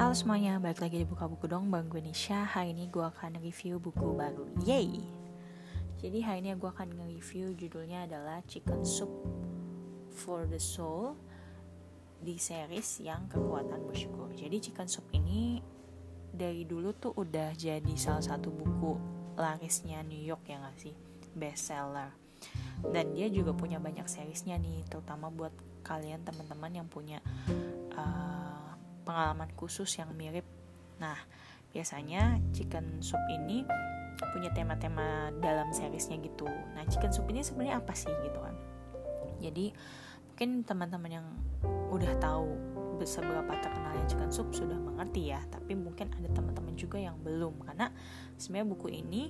Halo semuanya, balik lagi di Buka Buku Dong Bang gue Nisha Hari ini gue akan review buku baru Yay! Jadi hari ini gue akan nge-review judulnya adalah Chicken Soup for the Soul Di series yang kekuatan bersyukur Jadi Chicken Soup ini dari dulu tuh udah jadi salah satu buku larisnya New York ya gak sih? Bestseller Dan dia juga punya banyak seriesnya nih Terutama buat kalian teman-teman yang punya uh, pengalaman khusus yang mirip. Nah, biasanya chicken soup ini punya tema-tema dalam seriesnya gitu. Nah, chicken soup ini sebenarnya apa sih gitu kan? Jadi mungkin teman-teman yang udah tahu seberapa terkenalnya chicken soup sudah mengerti ya, tapi mungkin ada teman-teman juga yang belum karena sebenarnya buku ini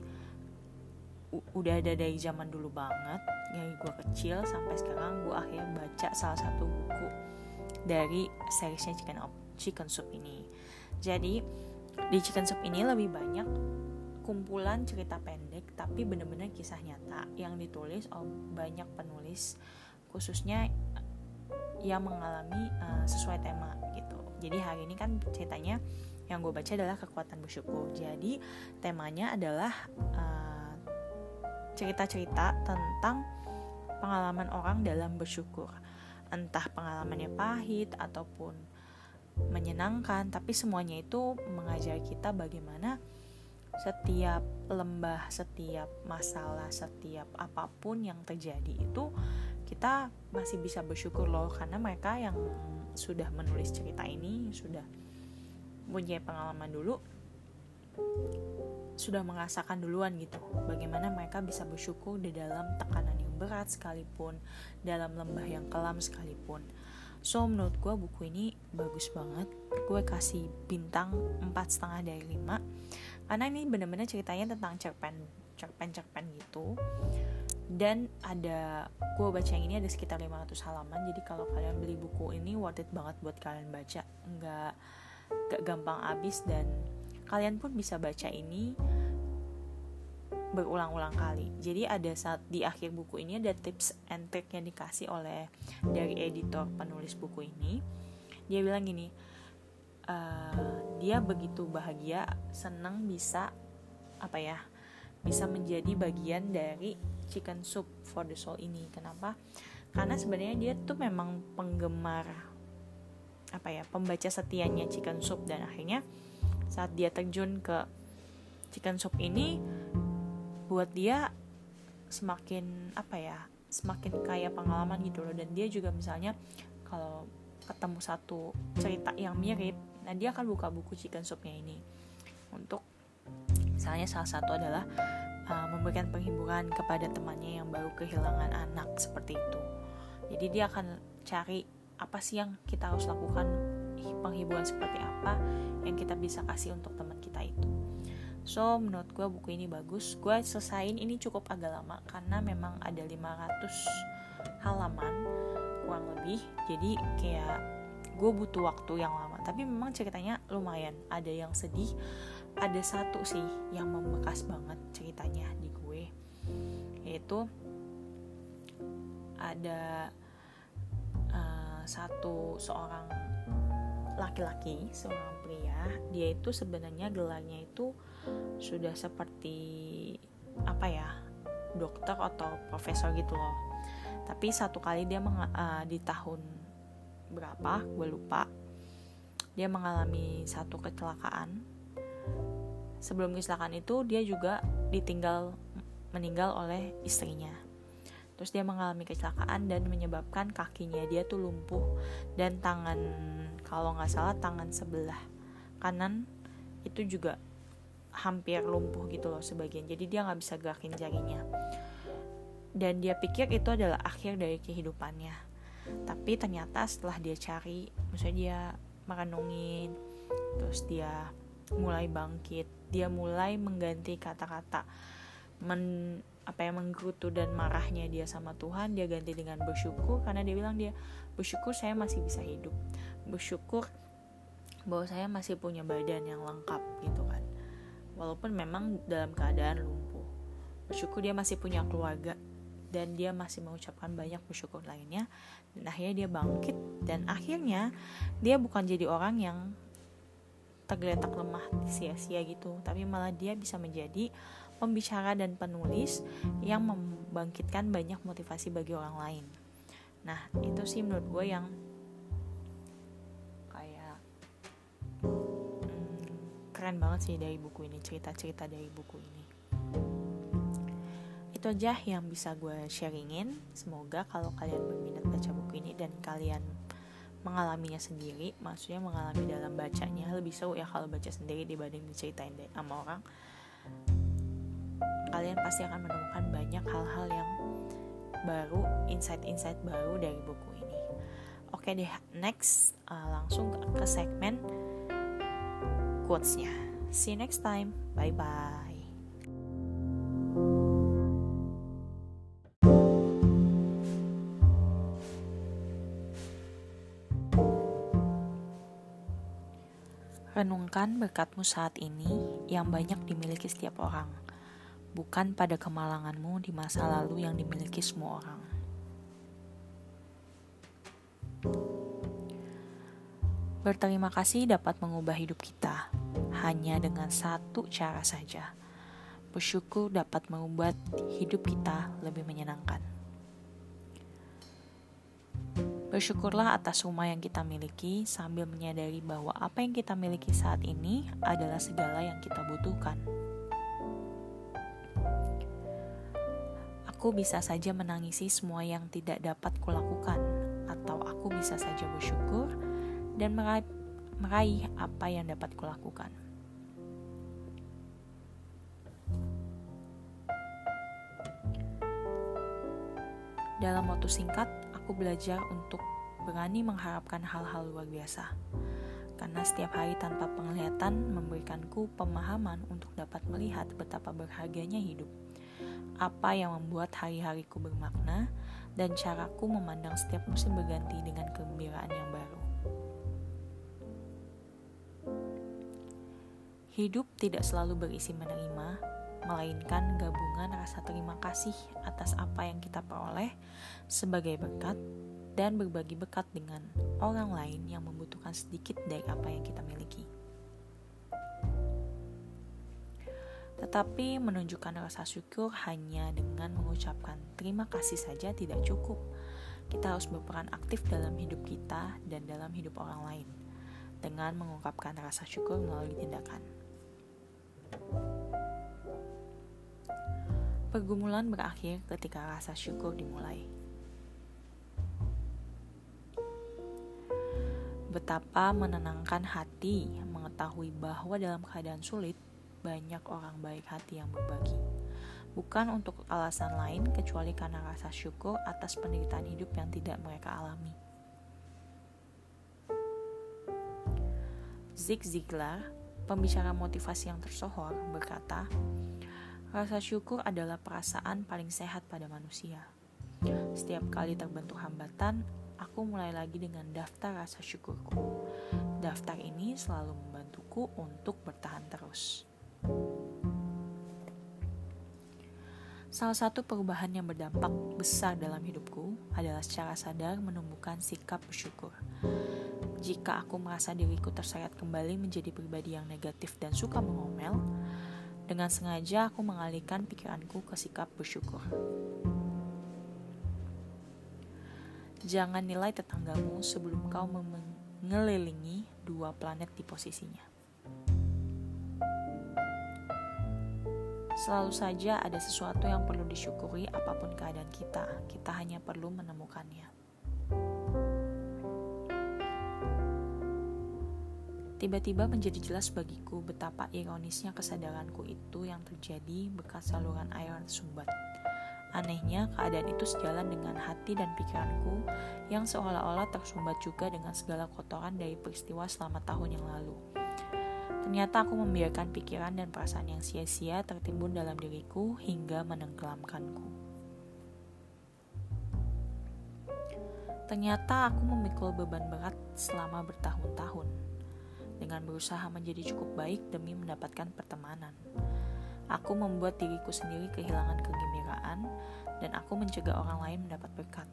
udah ada dari zaman dulu banget dari gue kecil sampai sekarang gue akhirnya baca salah satu buku dari seriesnya chicken chicken soup ini. Jadi di chicken soup ini lebih banyak kumpulan cerita pendek tapi benar-benar kisah nyata yang ditulis oleh banyak penulis khususnya yang mengalami uh, sesuai tema gitu. Jadi hari ini kan ceritanya yang gue baca adalah kekuatan bersyukur. Jadi temanya adalah uh, cerita-cerita tentang pengalaman orang dalam bersyukur. Entah pengalamannya pahit ataupun menyenangkan, tapi semuanya itu mengajar kita bagaimana setiap lembah, setiap masalah, setiap apa pun yang terjadi itu kita masih bisa bersyukur loh karena mereka yang sudah menulis cerita ini sudah punya pengalaman dulu sudah merasakan duluan gitu bagaimana mereka bisa bersyukur di dalam tekanan yang berat sekalipun dalam lembah yang kelam sekalipun so menurut gue buku ini bagus banget. Gue kasih bintang empat setengah dari 5 karena ini bener-bener ceritanya tentang cerpen cerpen cerpen gitu. Dan ada gue baca yang ini ada sekitar 500 halaman. Jadi kalau kalian beli buku ini worth it banget buat kalian baca. Nggak nggak gampang habis dan kalian pun bisa baca ini berulang-ulang kali. Jadi ada saat di akhir buku ini ada tips and trick yang dikasih oleh dari editor penulis buku ini. Dia bilang gini, uh, dia begitu bahagia, senang bisa apa ya, bisa menjadi bagian dari chicken soup for the soul ini. Kenapa? Karena sebenarnya dia tuh memang penggemar apa ya, pembaca setianya chicken soup dan akhirnya saat dia terjun ke chicken soup ini buat dia semakin apa ya semakin kaya pengalaman gitu loh. Dan dia juga misalnya kalau ketemu satu cerita yang mirip nah dia akan buka buku chicken soupnya ini. Untuk misalnya salah satu adalah uh, memberikan penghiburan kepada temannya yang baru kehilangan anak seperti itu. Jadi dia akan cari apa sih yang kita harus lakukan penghiburan seperti apa yang kita bisa kasih untuk teman So menurut gue buku ini bagus. Gue selesain ini cukup agak lama Karena memang ada 500 halaman Kurang lebih. Jadi kayak gue butuh waktu yang lama. Tapi memang ceritanya lumayan. Ada yang sedih Ada satu sih yang membekas banget ceritanya di gue. Yaitu Ada uh, Satu seorang laki-laki Seorang pria. Dia itu sebenarnya gelarnya itu sudah seperti apa ya dokter atau profesor gitu loh. Tapi satu kali dia uh, di tahun berapa gue lupa dia mengalami satu kecelakaan. Sebelum kecelakaan itu dia juga ditinggal meninggal oleh istrinya. Terus dia mengalami kecelakaan dan menyebabkan kakinya dia tuh lumpuh dan tangan kalau nggak salah tangan sebelah kanan itu juga hampir lumpuh gitu loh sebagian. Jadi dia nggak bisa gerakin jarinya. Dan dia pikir itu adalah akhir dari kehidupannya. Tapi ternyata setelah dia cari misalnya dia merenungin terus dia mulai bangkit dia mulai mengganti kata-kata men apa yang menggerutu dan marahnya dia sama Tuhan dia ganti dengan bersyukur karena dia bilang dia bersyukur saya masih bisa hidup. Bersyukur bahwa saya masih punya badan yang lengkap gitu walaupun memang dalam keadaan lumpuh. Bersyukur dia masih punya keluarga dan dia masih mengucapkan banyak bersyukur lainnya dan akhirnya dia bangkit dan akhirnya dia bukan jadi orang yang tergeletak lemah sia-sia gitu tapi malah dia bisa menjadi pembicara dan penulis yang membangkitkan banyak motivasi bagi orang lain nah itu sih menurut gue yang keren banget sih dari buku ini cerita-cerita dari buku ini. Itu aja yang bisa gue sharingin. Semoga kalau kalian berminat baca buku ini dan kalian mengalaminya sendiri maksudnya mengalami dalam bacanya lebih seru ya kalau baca sendiri dibanding diceritain sama orang. Kalian pasti akan menemukan banyak hal-hal yang baru insight-insight baru dari buku ini. Oke deh next uh, langsung ke segmen quotesnya. See you next time. Bye bye Renungkan berkatmu saat ini yang banyak dimiliki setiap orang, bukan pada kemalanganmu di masa lalu yang dimiliki semua orang. Berterima kasih dapat mengubah hidup kita hanya dengan satu cara saja. Bersyukur dapat membuat hidup kita lebih menyenangkan. Bersyukurlah atas rumah yang kita miliki sambil menyadari bahwa apa yang kita miliki saat ini adalah segala yang kita butuhkan. Aku bisa saja menangisi semua yang tidak dapat kulakukan, atau aku bisa saja bersyukur dan meraih, meraih apa yang dapat kulakukan. Dalam waktu singkat, aku belajar untuk berani mengharapkan hal-hal luar biasa. Karena setiap hari tanpa penglihatan memberikanku pemahaman untuk dapat melihat betapa berharganya hidup. Apa yang membuat hari-hariku bermakna dan caraku memandang setiap musim berganti dengan kegembiraan yang baru. Hidup tidak selalu berisi menerima, melainkan gabungan rasa terima kasih atas apa yang kita peroleh sebagai berkat dan berbagi berkat dengan orang lain yang membutuhkan sedikit dari apa yang kita miliki. Tetapi menunjukkan rasa syukur hanya dengan mengucapkan terima kasih saja tidak cukup. Kita harus berperan aktif dalam hidup kita dan dalam hidup orang lain dengan mengungkapkan rasa syukur melalui tindakan. Pergumulan berakhir ketika rasa syukur dimulai. Betapa menenangkan hati mengetahui bahwa dalam keadaan sulit, banyak orang baik hati yang berbagi. Bukan untuk alasan lain kecuali karena rasa syukur atas penderitaan hidup yang tidak mereka alami. Zig Ziglar, pembicara motivasi yang tersohor, berkata, Rasa syukur adalah perasaan paling sehat pada manusia. Setiap kali terbentuk hambatan, aku mulai lagi dengan daftar rasa syukurku. Daftar ini selalu membantuku untuk bertahan terus. Salah satu perubahan yang berdampak besar dalam hidupku adalah secara sadar menumbuhkan sikap bersyukur. Jika aku merasa diriku terseret kembali menjadi pribadi yang negatif dan suka mengomel, dengan sengaja aku mengalihkan pikiranku ke sikap bersyukur. Jangan nilai tetanggamu sebelum kau mengelilingi dua planet di posisinya. Selalu saja ada sesuatu yang perlu disyukuri apa pun keadaan kita. Kita hanya perlu menemukannya. Tiba-tiba menjadi jelas bagiku betapa ironisnya kesadaranku itu yang terjadi bekas saluran air tersumbat. Anehnya, keadaan itu sejalan dengan hati dan pikiranku yang seolah-olah tersumbat juga dengan segala kotoran dari peristiwa selama tahun yang lalu. Ternyata aku membiarkan pikiran dan perasaan yang sia-sia tertimbun dalam diriku hingga menenggelamkanku. Ternyata aku memikul beban berat selama bertahun-tahun dengan berusaha menjadi cukup baik demi mendapatkan pertemanan. Aku membuat diriku sendiri kehilangan kegembiraan dan aku mencegah orang lain mendapat berkat.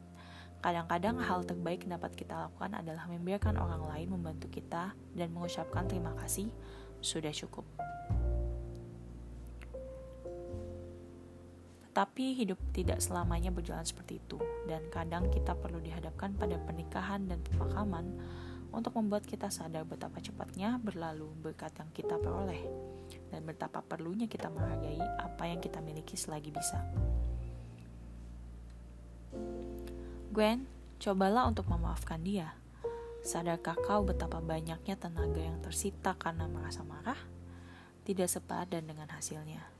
Kadang-kadang hal terbaik yang dapat kita lakukan adalah membiarkan orang lain membantu kita dan mengucapkan terima kasih sudah cukup. Tetapi hidup tidak selamanya berjalan seperti itu, dan kadang kita perlu dihadapkan pada pernikahan dan pemakaman untuk membuat kita sadar betapa cepatnya berlalu berkat yang kita peroleh, dan betapa perlunya kita menghargai apa yang kita miliki selagi bisa. Gwen, cobalah untuk memaafkan dia. Sadarkah kau betapa banyaknya tenaga yang tersita karena merasa marah? Tidak sepadan dengan hasilnya.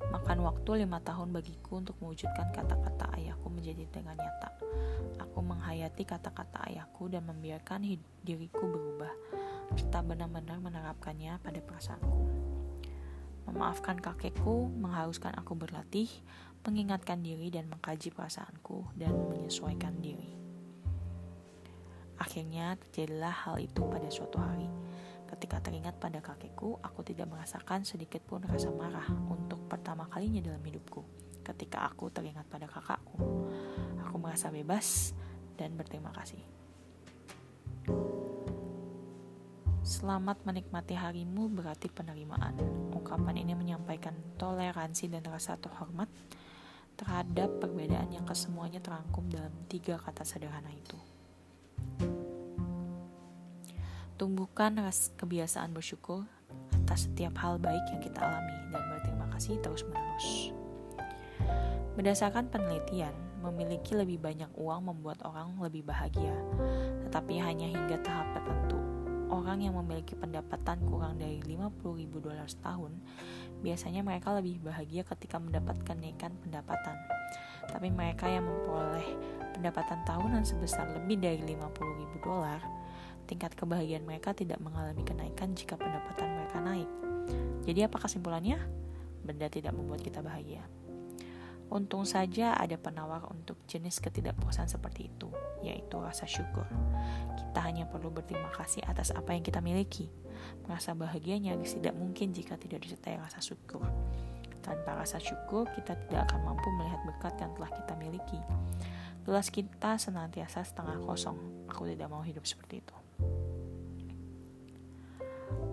Makan waktu lima tahun bagiku untuk mewujudkan kata-kata ayahku menjadi dengan nyata. Aku menghayati kata-kata ayahku dan membiarkan diriku berubah, serta benar-benar menerapkannya pada perasaanku. Memaafkan kakekku mengharuskan aku berlatih, mengingatkan diri dan mengkaji perasaanku dan menyesuaikan diri. Akhirnya terjadilah hal itu pada suatu hari. Ketika teringat pada kakekku, aku tidak merasakan sedikit pun rasa marah untuk pertama kalinya dalam hidupku. Ketika aku teringat pada kakakku, aku merasa bebas dan berterima kasih. Selamat menikmati harimu berarti penerimaan. Ungkapan ini menyampaikan toleransi dan rasa terhormat terhadap perbedaan yang kesemuanya terangkum dalam tiga kata sederhana itu. Tumbuhkan kebiasaan bersyukur atas setiap hal baik yang kita alami dan berterima kasih terus-menerus. Berdasarkan penelitian, memiliki lebih banyak uang membuat orang lebih bahagia, tetapi hanya hingga tahap tertentu. Orang yang memiliki pendapatan kurang dari 50 ribu dolar setahun biasanya mereka lebih bahagia ketika mendapatkan kenaikan pendapatan. Tapi mereka yang memperoleh pendapatan tahunan sebesar lebih dari 50 ribu dolar, tingkat kebahagiaan mereka tidak mengalami kenaikan jika pendapatan mereka naik. Jadi apa kesimpulannya? Benda tidak membuat kita bahagia. Untung saja ada penawar untuk jenis ketidakpuasan seperti itu, yaitu rasa syukur. Kita hanya perlu berterima kasih atas apa yang kita miliki. Merasa bahagianya tidak mungkin jika tidak disertai rasa syukur. Tanpa rasa syukur, kita tidak akan mampu melihat berkat yang telah kita miliki. Gelas kita senantiasa setengah kosong. Aku tidak mau hidup seperti itu.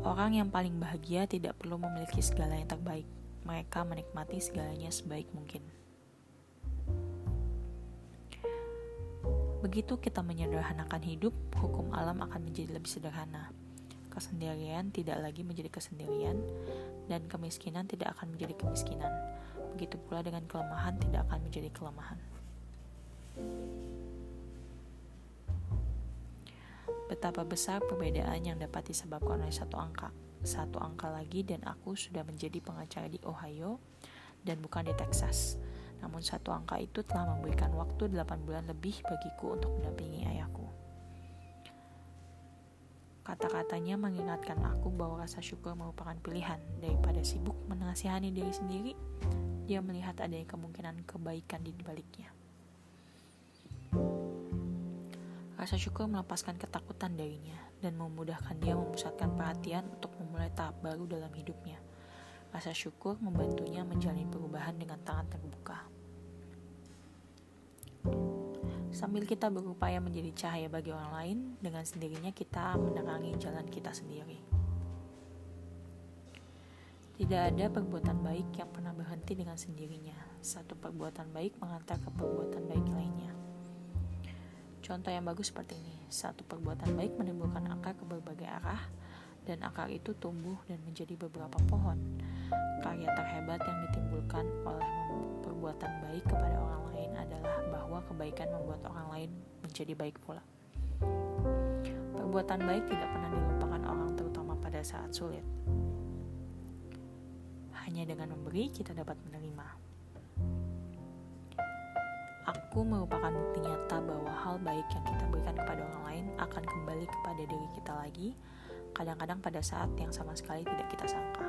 Orang yang paling bahagia tidak perlu memiliki segala yang terbaik. Mereka menikmati segalanya sebaik mungkin. Begitu kita menyederhanakan hidup, hukum alam akan menjadi lebih sederhana. Kesendirian tidak lagi menjadi kesendirian, dan kemiskinan tidak akan menjadi kemiskinan. Begitu pula dengan kelemahan tidak akan menjadi kelemahan. Betapa besar perbedaan yang dapat disebabkan oleh satu angka. Satu angka lagi dan aku sudah menjadi pengacara di Ohio dan bukan di Texas namun satu angka itu telah memberikan waktu 8 bulan lebih bagiku untuk mendampingi ayahku. Kata-katanya mengingatkan aku bahwa rasa syukur merupakan pilihan daripada sibuk menasihani diri sendiri. Dia melihat adanya kemungkinan kebaikan di baliknya. Rasa syukur melepaskan ketakutan darinya dan memudahkan dia memusatkan perhatian untuk memulai tahap baru dalam hidupnya. Rasa syukur membantunya menjalin perubahan dengan tangan terbuka. Sambil kita berupaya menjadi cahaya bagi orang lain, dengan sendirinya kita menerangi jalan kita sendiri. Tidak ada perbuatan baik yang pernah berhenti dengan sendirinya. Satu perbuatan baik mengantar ke perbuatan baik lainnya. Contoh yang bagus seperti ini. Satu perbuatan baik menimbulkan akar ke berbagai arah, dan akar itu tumbuh dan menjadi beberapa pohon. Karya terhebat yang ditimbulkan oleh perbuatan baik kepada orang lain adalah bahwa kebaikan membuat orang lain menjadi baik pula. Perbuatan baik tidak pernah dilupakan orang terutama pada saat sulit. Hanya dengan memberi kita dapat menerima. Aku merupakan bukti nyata bahwa hal baik yang kita berikan kepada orang lain akan kembali kepada diri kita lagi kadang-kadang pada saat yang sama sekali tidak kita sangka.